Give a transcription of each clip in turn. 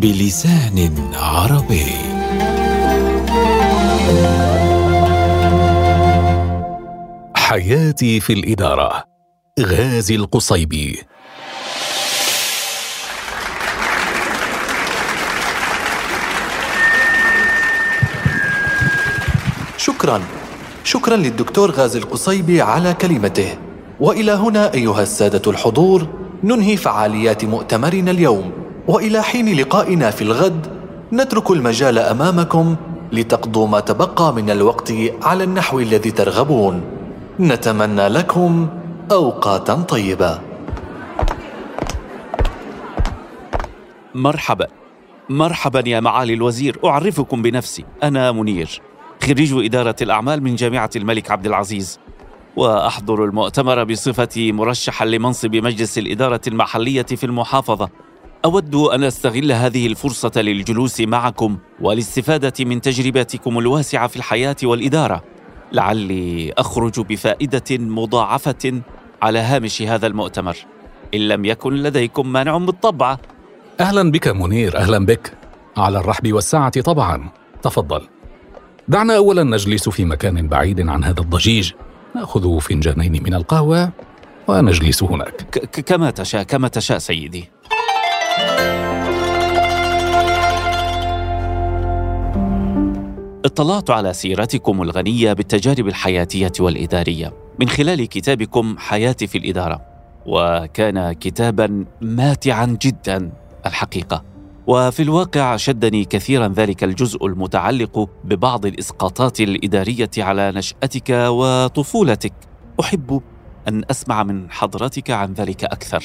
بلسان عربي. حياتي في الإدارة غازي القصيبي. شكرا. شكرا للدكتور غازي القصيبي على كلمته. وإلى هنا أيها السادة الحضور ننهي فعاليات مؤتمرنا اليوم. وإلى حين لقائنا في الغد نترك المجال أمامكم لتقضوا ما تبقى من الوقت على النحو الذي ترغبون. نتمنى لكم أوقاتا طيبة. مرحبا. مرحبا يا معالي الوزير. أعرفكم بنفسي. أنا منير خريج إدارة الأعمال من جامعة الملك عبد العزيز. وأحضر المؤتمر بصفتي مرشحا لمنصب مجلس الإدارة المحلية في المحافظة. أود أن أستغل هذه الفرصة للجلوس معكم والاستفادة من تجربتكم الواسعة في الحياة والإدارة. لعلي أخرج بفائدة مضاعفة على هامش هذا المؤتمر. إن لم يكن لديكم مانع بالطبع أهلا بك منير أهلا بك. على الرحب والسعة طبعا. تفضل. دعنا اولا نجلس في مكان بعيد عن هذا الضجيج. نأخذ فنجانين من القهوة ونجلس هناك. ك- كما تشاء كما تشاء سيدي. اطلعت على سيرتكم الغنية بالتجارب الحياتية والإدارية. من خلال كتابكم حياتي في الإدارة. وكان كتابا ماتعا جدا الحقيقة. وفي الواقع شدني كثيرا ذلك الجزء المتعلق ببعض الإسقاطات الإدارية على نشأتك وطفولتك. أحب أن أسمع من حضرتك عن ذلك أكثر.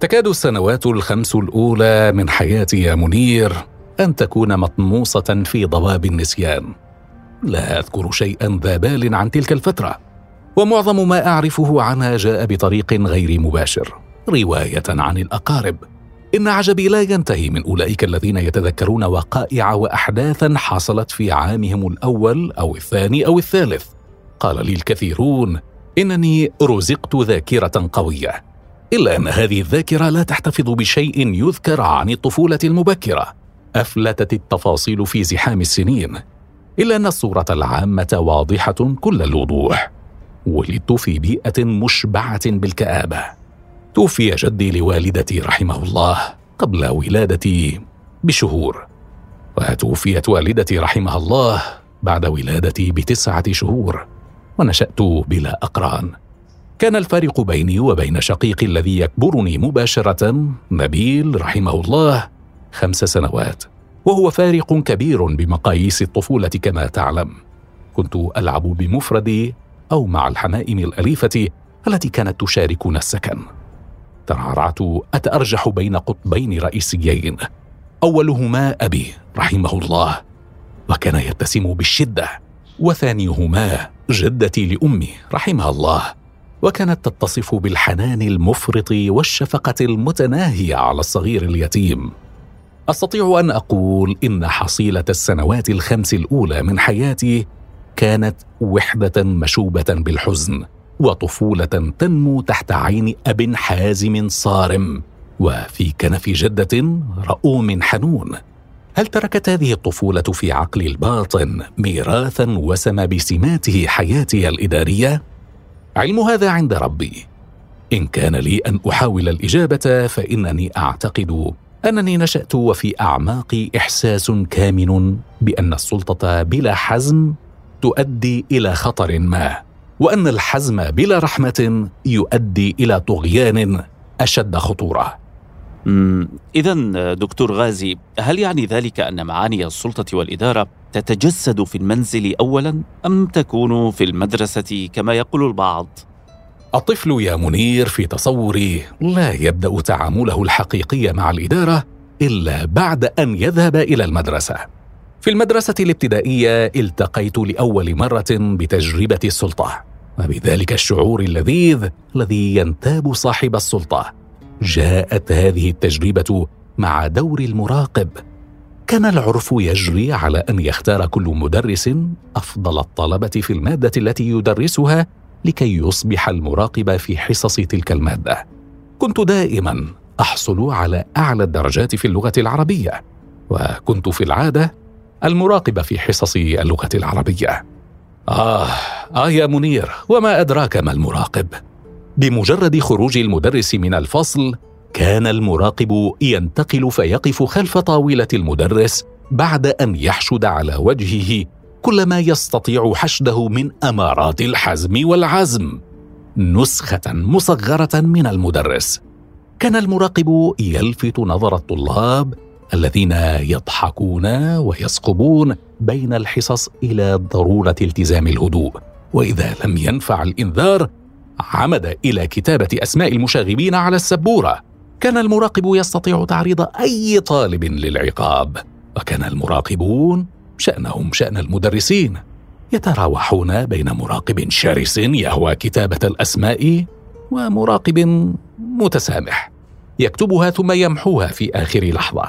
تكاد السنوات الخمس الأولى من حياتي يا منير أن تكون مطموسة في ضباب النسيان. لا أذكر شيئا ذا بال عن تلك الفترة ومعظم ما أعرفه عنها جاء بطريق غير مباشر رواية عن الأقارب. إن عجبي لا ينتهي من أولئك الذين يتذكرون وقائع واحداثا حصلت في عامهم الأول أو الثاني أو الثالث. قال لي الكثيرون إنني رزقت ذاكرة قوية. إلا أن هذه الذاكرة لا تحتفظ بشيء يذكر عن الطفولة المبكرة. أفلتت التفاصيل في زحام السنين إلا أن الصورة العامة واضحة كل الوضوح. ولدت في بيئة مشبعة بالكآبة. توفي جدي لوالدتي رحمه الله قبل ولادتي بشهور. وتوفيت والدتي رحمها الله بعد ولادتي بتسعة شهور ونشأت بلا أقران. كان الفارق بيني وبين شقيقي الذي يكبرني مباشرة نبيل رحمه الله خمس سنوات وهو فارق كبير بمقاييس الطفولة كما تعلم. كنت ألعب بمفردي أو مع الحمائم الأليفة التي كانت تشاركنا السكن. ترعرعت أتأرجح بين قطبين رئيسيين أولهما أبي رحمه الله وكان يتسم بالشدة وثانيهما جدتي لأمي رحمها الله. وكانت تتصف بالحنان المفرط والشفقة المتناهيه على الصغير اليتيم. أستطيع أن أقول إن حصيلة السنوات الخمس الأولى من حياتي كانت وحدة مشوبة بالحزن وطفولة تنمو تحت عين أب حازم صارم. وفي كنف جدة رؤوم حنون. هل تركت هذه الطفولة في عقلي الباطن ميراثا وسم بسماته حياتي الإدارية؟ علم هذا عند ربي. إن كان لي أن أحاول الإجابة فإنني أعتقد أنني نشأت وفي أعماقي إحساس كامن بأن السلطة بلا حزم تؤدي إلى خطر ما وأن الحزم بلا رحمة يؤدي إلى طغيان أشد خطورة. إذا دكتور غازي هل يعني ذلك أن معاني السلطة والإدارة تتجسد في المنزل أولا أم تكون في المدرسة كما يقول البعض؟ الطفل يا منير في تصوري لا يبدأ تعامله الحقيقي مع الإدارة إلا بعد أن يذهب إلى المدرسة. في المدرسة الابتدائية التقيت لأول مرة بتجربة السلطة وبذلك الشعور اللذيذ الذي ينتاب صاحب السلطة جاءت هذه التجربة مع دور المراقب. كان العرف يجري على أن يختار كل مدرس أفضل الطلبة في المادة التي يدرسها لكي يصبح المراقب في حصص تلك المادة. كنت دائما أحصل على أعلى الدرجات في اللغة العربية وكنت في العادة المراقب في حصص اللغة العربية. آه آه يا منير وما أدراك ما المراقب؟ بمجرد خروج المدرس من الفصل كان المراقب ينتقل فيقف خلف طاولة المدرس بعد أن يحشد على وجهه كل ما يستطيع حشده من أمارات الحزم والعزم. نسخة مصغرة من المدرس. كان المراقب يلفت نظر الطلاب الذين يضحكون ويسقبون بين الحصص إلى ضرورة التزام الهدوء وإذا لم ينفع الإنذار عمد إلى كتابة أسماء المشاغبين على السبورة. كان المراقب يستطيع تعريض أي طالب للعقاب. وكان المراقبون شأنهم شأن المدرسين. يتراوحون بين مراقب شرس يهوى كتابة الأسماء ومراقب متسامح. يكتبها ثم يمحوها في آخر لحظة.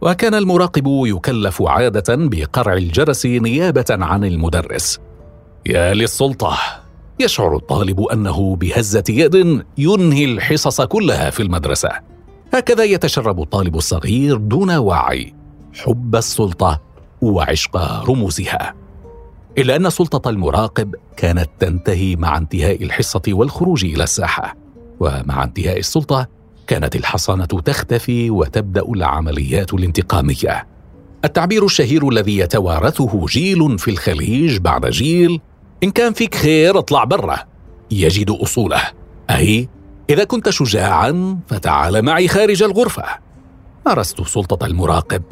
وكان المراقب يكلف عادة بقرع الجرس نيابة عن المدرس. يا للسلطة يشعر الطالب أنه بهزة يد ينهي الحصص كلها في المدرسة. هكذا يتشرب الطالب الصغير دون وعي حب السلطة وعشق رموزها. إلا أن سلطة المراقب كانت تنتهي مع انتهاء الحصة والخروج إلى الساحة. ومع انتهاء السلطة كانت الحصانة تختفي وتبدأ العمليات الانتقامية. التعبير الشهير الذي يتوارثه جيل في الخليج بعد جيل إن كان فيك خير اطلع برا. يجد أصوله. اي إذا كنت شجاعا فتعال معي خارج الغرفة. مارست سلطة المراقب.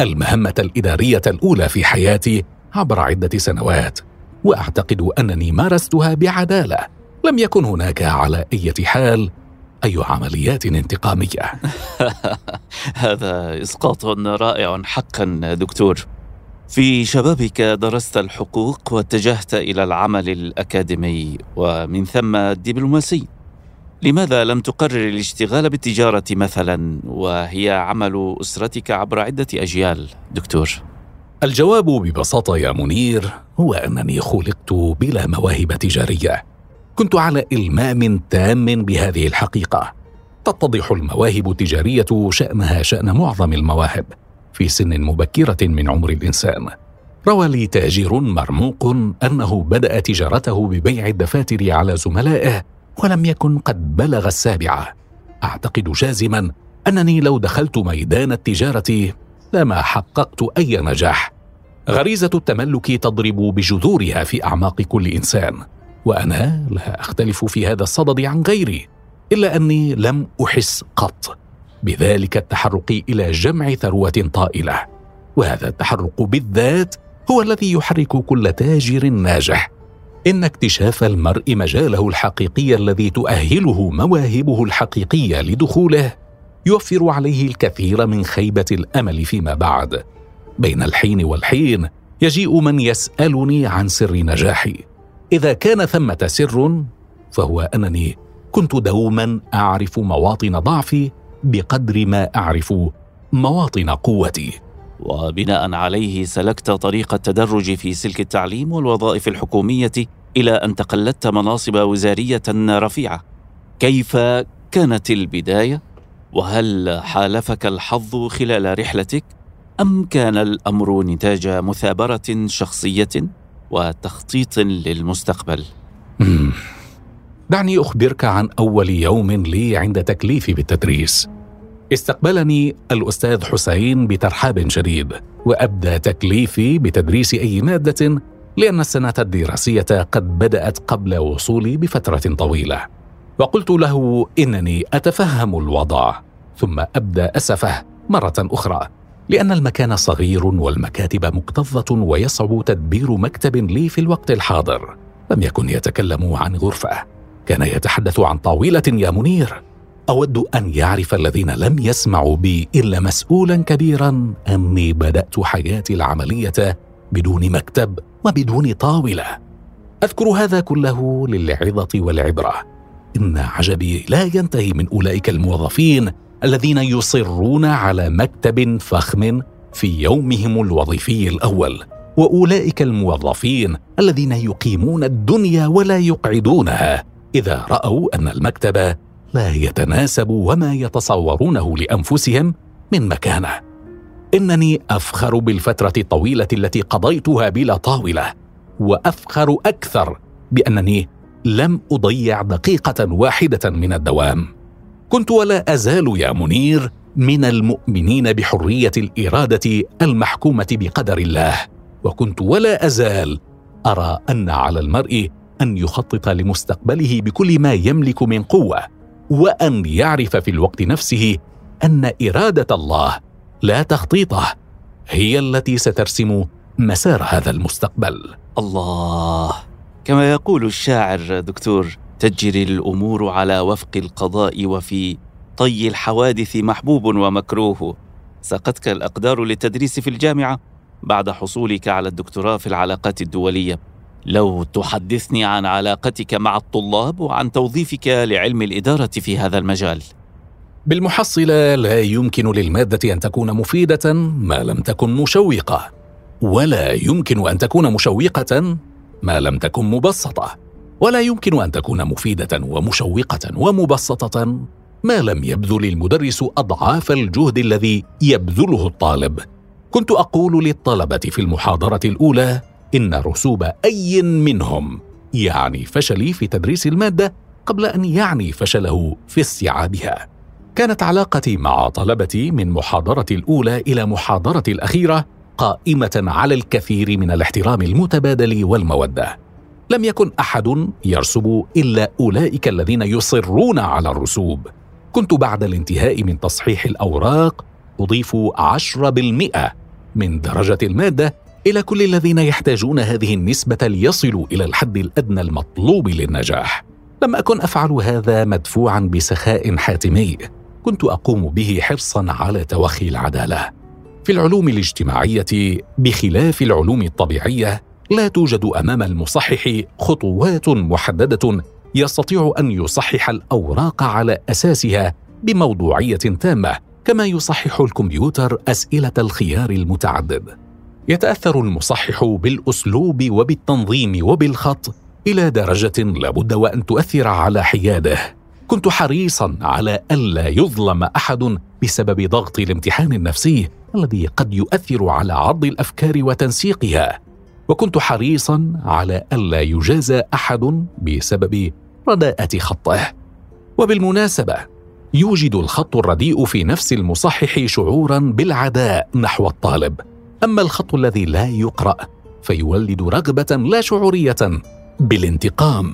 المهمة الإدارية الأولى في حياتي عبر عدة سنوات وأعتقد أنني مارستها بعدالة. لم يكن هناك على أي حال أي عمليات انتقامية. هذا إسقاط رائع حقا دكتور. في شبابك درست الحقوق واتجهت إلى العمل الأكاديمي ومن ثم الدبلوماسي. لماذا لم تقرر الاشتغال بالتجارة مثلا وهي عمل أسرتك عبر عدة أجيال دكتور؟ الجواب ببساطة يا منير هو أنني خلقت بلا مواهب تجارية. كنت على إلمام تام بهذه الحقيقة. تتضح المواهب التجارية شأنها شأن معظم المواهب. في سن مبكرة من عمر الإنسان. روى لي تاجر مرموق أنه بدأ تجارته ببيع الدفاتر على زملائه ولم يكن قد بلغ السابعة. أعتقد جازما أنني لو دخلت ميدان التجارة لما حققت أي نجاح. غريزة التملك تضرب بجذورها في أعماق كل إنسان وأنا لا أختلف في هذا الصدد عن غيري إلا أني لم أحس قط. بذلك التحرك إلى جمع ثروة طائلة. وهذا التحرك بالذات هو الذي يحرك كل تاجر ناجح. إن اكتشاف المرء مجاله الحقيقي الذي تؤهله مواهبه الحقيقية لدخوله يوفر عليه الكثير من خيبة الأمل فيما بعد. بين الحين والحين يجيء من يسألني عن سر نجاحي. إذا كان ثمة سر فهو أنني كنت دوما أعرف مواطن ضعفي بقدر ما أعرف مواطن قوتي. وبناء عليه سلكت طريق التدرج في سلك التعليم والوظائف الحكومية إلى أن تقلدت مناصب وزارية رفيعة. كيف كانت البداية؟ وهل حالفك الحظ خلال رحلتك؟ أم كان الأمر نتاج مثابرة شخصية وتخطيط للمستقبل؟ دعني أخبرك عن أول يوم لي عند تكليفي بالتدريس. استقبلني الأستاذ حسين بترحاب شديد وأبدى تكليفي بتدريس أي مادة لأن السنة الدراسية قد بدأت قبل وصولي بفترة طويلة. وقلت له إنني أتفهم الوضع ثم أبدى أسفه مرة أخرى لأن المكان صغير والمكاتب مكتظة ويصعب تدبير مكتب لي في الوقت الحاضر. لم يكن يتكلم عن غرفة. كان يتحدث عن طاولة يا منير. أود أن يعرف الذين لم يسمعوا بي إلا مسؤولا كبيرا أني بدأت حياتي العملية بدون مكتب وبدون طاولة. أذكر هذا كله للعظة والعبرة. إن عجبي لا ينتهي من أولئك الموظفين الذين يصرون على مكتب فخم في يومهم الوظيفي الأول وأولئك الموظفين الذين يقيمون الدنيا ولا يقعدونها. إذا رأوا أن المكتب لا يتناسب وما يتصورونه لأنفسهم من مكانه. إنني أفخر بالفترة الطويلة التي قضيتها بلا طاولة وأفخر أكثر بأنني لم أضيع دقيقة واحدة من الدوام. كنت ولا أزال يا منير من المؤمنين بحرية الإرادة المحكومة بقدر الله وكنت ولا أزال أرى أن على المرء أن يخطط لمستقبله بكل ما يملك من قوة وأن يعرف في الوقت نفسه أن إرادة الله لا تخطيطه هي التي سترسم مسار هذا المستقبل. الله. كما يقول الشاعر دكتور تجري الأمور على وفق القضاء وفي طي الحوادث محبوب ومكروه. ساقتك الأقدار للتدريس في الجامعة بعد حصولك على الدكتوراه في العلاقات الدولية. لو تحدثني عن علاقتك مع الطلاب وعن توظيفك لعلم الإدارة في هذا المجال. بالمحصلة لا يمكن للمادة أن تكون مفيدة ما لم تكن مشوقة ولا يمكن أن تكون مشوقة ما لم تكن مبسطة ولا يمكن أن تكون مفيدة ومشوقة ومبسطة ما لم يبذل المدرس أضعاف الجهد الذي يبذله الطالب. كنت أقول للطلبة في المحاضرة الأولى إن رسوب أي منهم يعني فشلي في تدريس المادة قبل أن يعني فشله في استيعابها. كانت علاقتي مع طلبتي من محاضرة الأولى إلى محاضرة الأخيرة قائمة على الكثير من الاحترام المتبادل والمودة. لم يكن أحد يرسب إلا أولئك الذين يصرون على الرسوب. كنت بعد الانتهاء من تصحيح الأوراق أضيف عشرة بالمئة من درجة المادة إلى كل الذين يحتاجون هذه النسبة ليصلوا إلى الحد الأدنى المطلوب للنجاح. لم أكن أفعل هذا مدفوعا بسخاء حاتمي. كنت أقوم به حرصا على توخي العدالة. في العلوم الاجتماعية بخلاف العلوم الطبيعية لا توجد أمام المصحح خطوات محددة يستطيع أن يصحح الأوراق على أساسها بموضوعية تامة كما يصحح الكمبيوتر أسئلة الخيار المتعدد. يتأثر المصحح بالأسلوب وبالتنظيم وبالخط إلى درجة لابد وأن تؤثر على حياده. كنت حريصا على ألا يظلم أحد بسبب ضغط الامتحان النفسي الذي قد يؤثر على عرض الأفكار وتنسيقها. وكنت حريصا على ألا يجازى أحد بسبب رداءة خطه. وبالمناسبة يوجد الخط الرديء في نفس المصحح شعورا بالعداء نحو الطالب. أما الخط الذي لا يقرأ فيولد رغبة لا شعورية بالانتقام.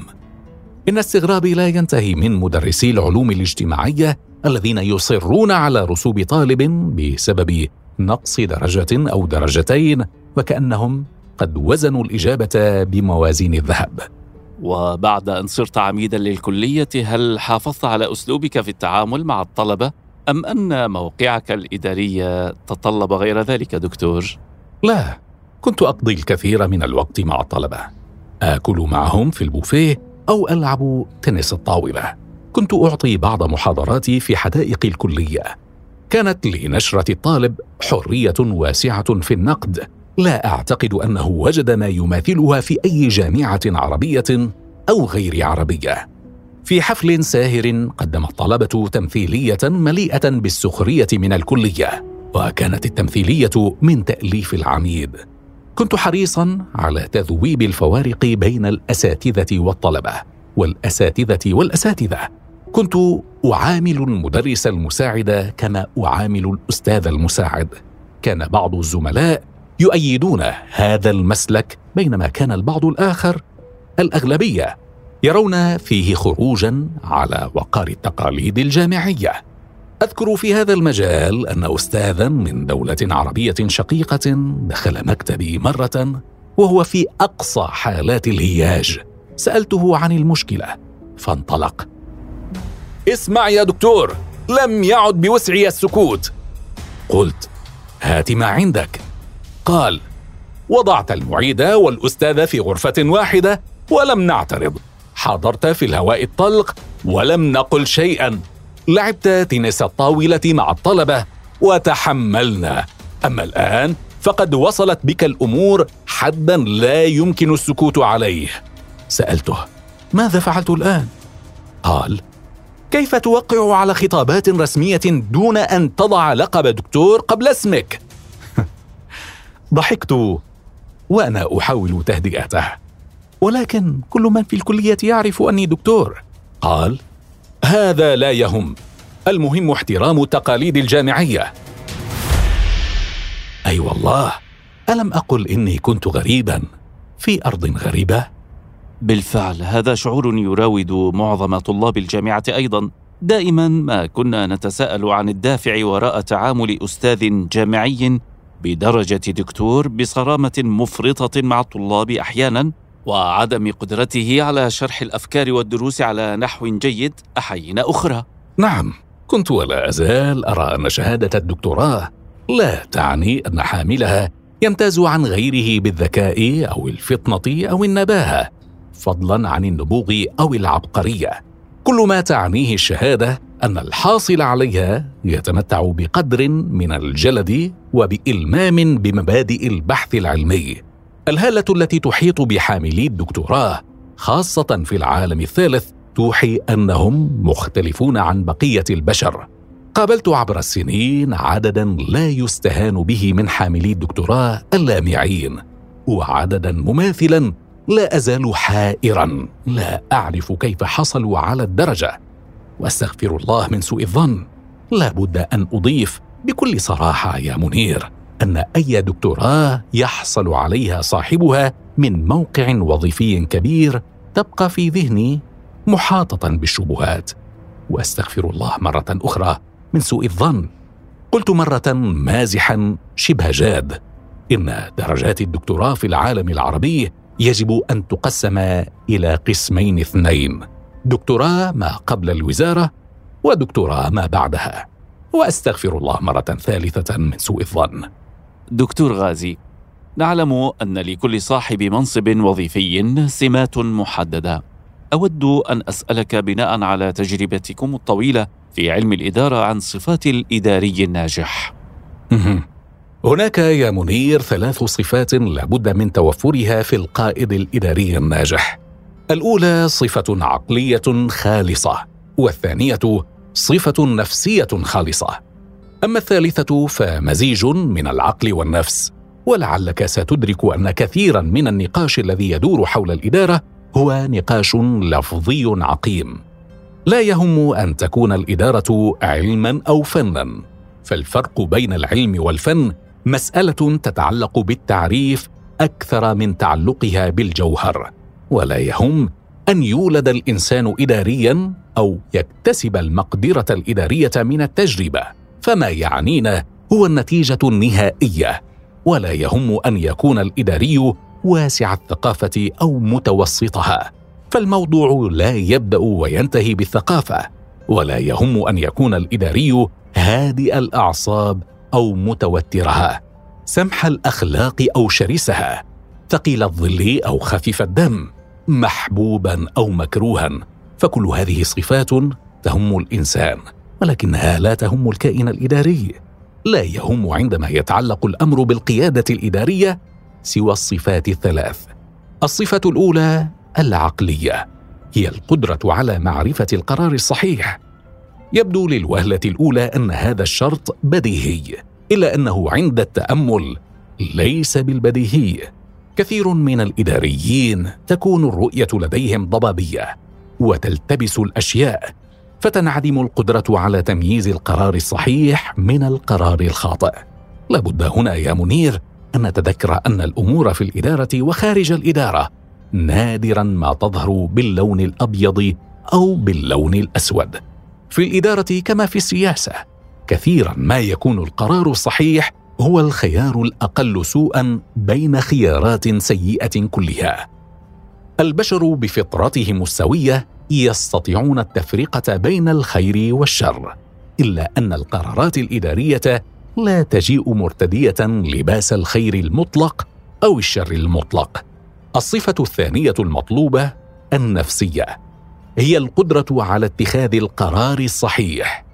إن استغرابي لا ينتهي من مدرسي العلوم الاجتماعية الذين يصرون على رسوب طالب بسبب نقص درجة أو درجتين وكأنهم قد وزنوا الإجابة بموازين الذهب. وبعد أن صرت عميدا للكلية هل حافظت على أسلوبك في التعامل مع الطلبة؟ أم أن موقعك الإداري تطلب غير ذلك دكتور؟ لا كنت أقضي الكثير من الوقت مع الطلبة. آكل معهم في البوفيه أو ألعب تنس الطاولة. كنت أعطي بعض محاضراتي في حدائق الكلية. كانت لنشرة الطالب حرية واسعة في النقد. لا أعتقد أنه وجد ما يماثلها في أي جامعة عربية أو غير عربية. في حفل ساهر قدم الطلبه تمثيلية مليئة بالسخرية من الكلية وكانت التمثيلية من تأليف العميد. كنت حريصا على تذويب الفوارق بين الأساتذة والطلبة والأساتذة والأساتذة. كنت أعامل المدرس المساعد كما أعامل الأستاذ المساعد. كان بعض الزملاء يؤيدون هذا المسلك بينما كان البعض الآخر الأغلبية يرون فيه خروجا على وقار التقاليد الجامعية. أذكر في هذا المجال أن استاذا من دولة عربية شقيقة دخل مكتبي مرة وهو في أقصى حالات الهياج. سألته عن المشكلة فانطلق. اسمع يا دكتور لم يعد بوسعي السكوت. قلت هات ما عندك. قال وضعت المعيد والأستاذ في غرفة واحدة ولم نعترض. حاضرت في الهواء الطلق ولم نقل شيئا. لعبت تنس الطاولة مع الطلبة وتحملنا. أما الآن فقد وصلت بك الأمور حدا لا يمكن السكوت عليه. سألته ماذا فعلت الآن؟ قال كيف توقع على خطابات رسمية دون أن تضع لقب دكتور قبل اسمك؟ ضحكت وأنا أحاول تهدئته. ولكن كل من في الكلية يعرف أني دكتور. قال هذا لا يهم. المهم احترام تقاليد الجامعية. أي أيوة والله. ألم أقل إني كنت غريبا في أرض غريبة؟ بالفعل هذا شعور يراود معظم طلاب الجامعة أيضا. دائما ما كنا نتساءل عن الدافع وراء تعامل أستاذ جامعي بدرجة دكتور بصرامة مفرطة مع الطلاب أحيانا. وعدم قدرته على شرح الأفكار والدروس على نحو جيد احيان أخرى. نعم كنت ولا أزال أرى أن شهادة الدكتوراه لا تعني أن حاملها يمتاز عن غيره بالذكاء أو الفطنة أو النباهة فضلا عن النبوغ أو العبقرية. كل ما تعنيه الشهادة أن الحاصل عليها يتمتع بقدر من الجلد وبإلمام بمبادئ البحث العلمي. الهالة التي تحيط بحاملي الدكتوراه خاصة في العالم الثالث توحي أنهم مختلفون عن بقية البشر. قابلت عبر السنين عددا لا يستهان به من حاملي الدكتوراه اللامعين وعددا مماثلا لا أزال حائرا. لا أعرف كيف حصلوا على الدرجة. وأستغفر الله من سوء الظن. لا بد أن أضيف بكل صراحة يا منير. أن أي دكتوراه يحصل عليها صاحبها من موقع وظيفي كبير تبقى في ذهني محاطة بالشبهات. وأستغفر الله مرة أخرى من سوء الظن. قلت مرة مازحا شبه جاد إن درجات الدكتوراه في العالم العربي يجب أن تقسم إلى قسمين اثنين دكتوراه ما قبل الوزارة ودكتوراه ما بعدها. وأستغفر الله مرة ثالثة من سوء الظن. دكتور غازي نعلم أن لكل صاحب منصب وظيفي سمات محددة. أود أن أسألك بناء على تجربتكم الطويلة في علم الإدارة عن صفات الإداري الناجح. هناك يا منير ثلاث صفات لابد من توفرها في القائد الإداري الناجح. الأولى صفة عقلية خالصة والثانية صفة نفسية خالصة. أما الثالثة فمزيج من العقل والنفس ولعلك ستدرك أن كثيرا من النقاش الذي يدور حول الإدارة هو نقاش لفظي عقيم. لا يهم أن تكون الإدارة علما أو فنا فالفرق بين العلم والفن مسألة تتعلق بالتعريف أكثر من تعلقها بالجوهر ولا يهم أن يولد الإنسان اداريا أو يكتسب المقدرة الإدارية من التجربة. فما يعنينا هو النتيجة النهائية ولا يهم أن يكون الإداري واسع الثقافة أو متوسطها. فالموضوع لا يبدأ وينتهي بالثقافة ولا يهم أن يكون الإداري هادئ الأعصاب أو متوترها. سمح الأخلاق أو شرسها ثقيل الظل أو خفيف الدم محبوبا أو مكروها فكل هذه صفات تهم الإنسان. ولكنها لا تهم الكائن الإداري. لا يهم عندما يتعلق الأمر بالقيادة الإدارية سوى الصفات الثلاث. الصفة الأولى العقلية هي القدرة على معرفة القرار الصحيح. يبدو للوهلة الأولى أن هذا الشرط بديهي إلا أنه عند التأمل ليس بالبديهي. كثير من الإداريين تكون الرؤية لديهم ضبابية وتلتبس الأشياء فتنعدم القدرة على تمييز القرار الصحيح من القرار الخاطئ. لابد هنا يا منير أن نتذكر أن الأمور في الإدارة وخارج الإدارة نادرا ما تظهر باللون الأبيض أو باللون الأسود. في الإدارة كما في السياسة كثيرا ما يكون القرار الصحيح هو الخيار الأقل سوءا بين خيارات سيئة كلها. البشر بفطرتهم السوية يستطيعون التفرقه بين الخير والشر إلا أن القرارات الإدارية لا تجيء مرتدية لباس الخير المطلق أو الشر المطلق. الصفة الثانية المطلوبة النفسية هي القدرة على اتخاذ القرار الصحيح.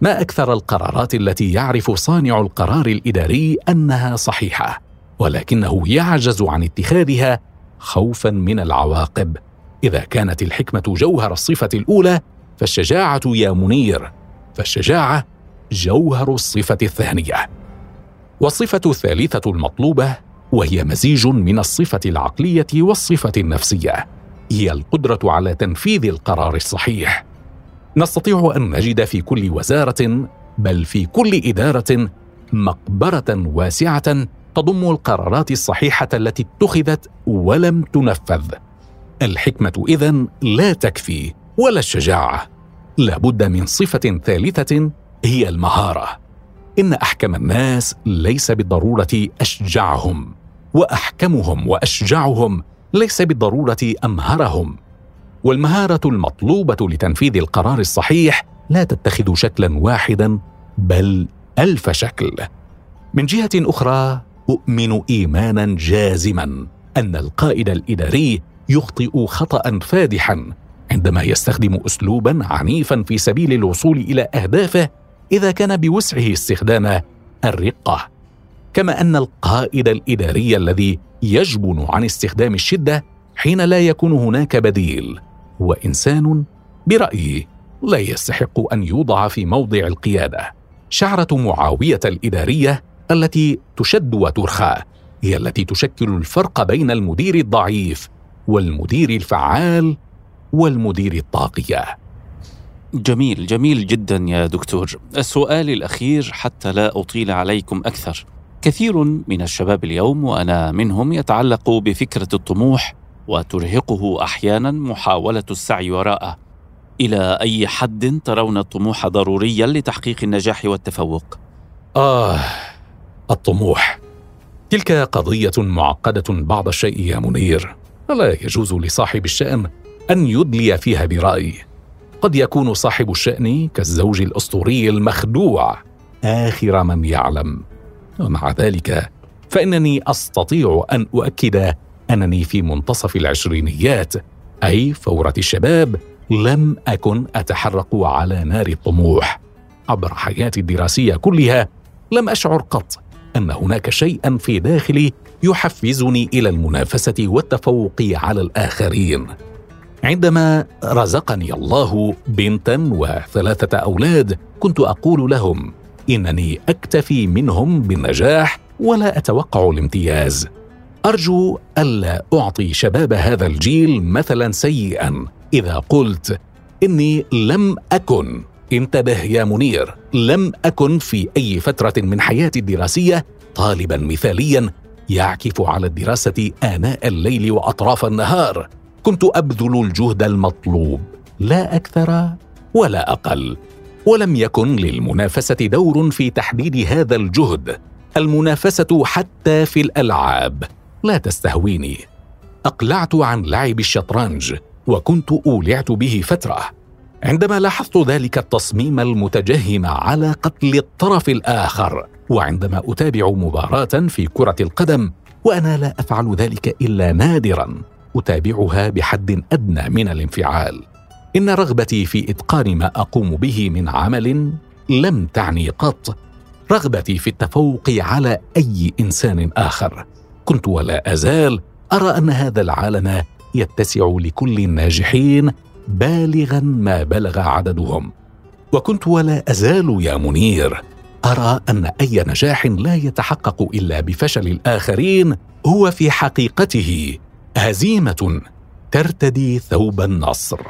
ما أكثر القرارات التي يعرف صانع القرار الإداري أنها صحيحة ولكنه يعجز عن اتخاذها خوفا من العواقب. إذا كانت الحكمة جوهر الصفة الأولى فالشجاعة يا منير فالشجاعة جوهر الصفة الثانية. والصفة الثالثة المطلوبة وهي مزيج من الصفة العقلية والصفة النفسية هي القدرة على تنفيذ القرار الصحيح. نستطيع أن نجد في كل وزارة بل في كل إدارة مقبرة واسعة تضم القرارات الصحيحة التي اتخذت ولم تنفذ. الحكمة إذن لا تكفي ولا الشجاعة. لابد من صفة ثالثة هي المهارة. إن أحكم الناس ليس بالضرورة أشجعهم وأحكمهم وأشجعهم ليس بالضرورة أمهرهم. والمهارة المطلوبة لتنفيذ القرار الصحيح لا تتخذ شكلا واحدا بل ألف شكل. من جهة أخرى أؤمن ايمانا جازما أن القائد الإداري يخطئ خطأ فادحا عندما يستخدم اسلوبا عنيفا في سبيل الوصول إلى أهدافه إذا كان بوسعه استخدام الرقة. كما أن القائد الإداري الذي يجبن عن استخدام الشدة حين لا يكون هناك بديل هو انسان برأيي لا يستحق أن يوضع في موضع القيادة. شعرة معاوية الإدارية التي تشد وترخى هي التي تشكل الفرق بين المدير الضعيف والمدير الفعال والمدير الطاغيه جميل جميل جدا يا دكتور. السؤال الأخير حتى لا أطيل عليكم أكثر. كثير من الشباب اليوم وأنا منهم يتعلق بفكرة الطموح وترهقه أحيانا محاولة السعي وراءه. إلى أي حد ترون الطموح ضروريا لتحقيق النجاح والتفوق؟ آه الطموح. تلك قضية معقدة بعض الشيء يا منير. فلا يجوز لصاحب الشأن أن يدلي فيها برأي. قد يكون صاحب الشأن كالزوج الأسطوري المخدوع. آخر من يعلم. ومع ذلك فإنني أستطيع أن أؤكد أنني في منتصف العشرينيات أي فورة الشباب لم أكن اتحرق على نار الطموح. عبر حياتي الدراسية كلها لم أشعر قط أن هناك شيئا في داخلي يحفزني إلى المنافسة والتفوق على الآخرين. عندما رزقني الله بنتا وثلاثة أولاد كنت أقول لهم إنني أكتفي منهم بالنجاح ولا أتوقع الامتياز. أرجو ألا أعطي شباب هذا الجيل مثلا سيئا. إذا قلت إني لم أكن انتبه يا منير لم أكن في أي فترة من حياتي الدراسية طالبا مثاليا يعكف على الدراسة آناء الليل وأطراف النهار. كنت أبذل الجهد المطلوب لا أكثر ولا أقل. ولم يكن للمنافسة دور في تحديد هذا الجهد. المنافسة حتى في الألعاب. لا تستهويني. أقلعت عن لعب الشطرنج وكنت أولعت به فترة. عندما لاحظت ذلك التصميم المتجهم على قتل الطرف الآخر وعندما أتابع مباراة في كرة القدم وأنا لا أفعل ذلك إلا نادرا أتابعها بحد أدنى من الانفعال. إن رغبتي في إتقان ما أقوم به من عمل لم تعني قط. رغبتي في التفوق على أي إنسان آخر. كنت ولا أزال أرى أن هذا العالم يتسع لكل الناجحين بالغا ما بلغ عددهم. وكنت ولا أزال يا منير. أرى أن أي نجاح لا يتحقق إلا بفشل الآخرين هو في حقيقته هزيمة ترتدي ثوب النصر.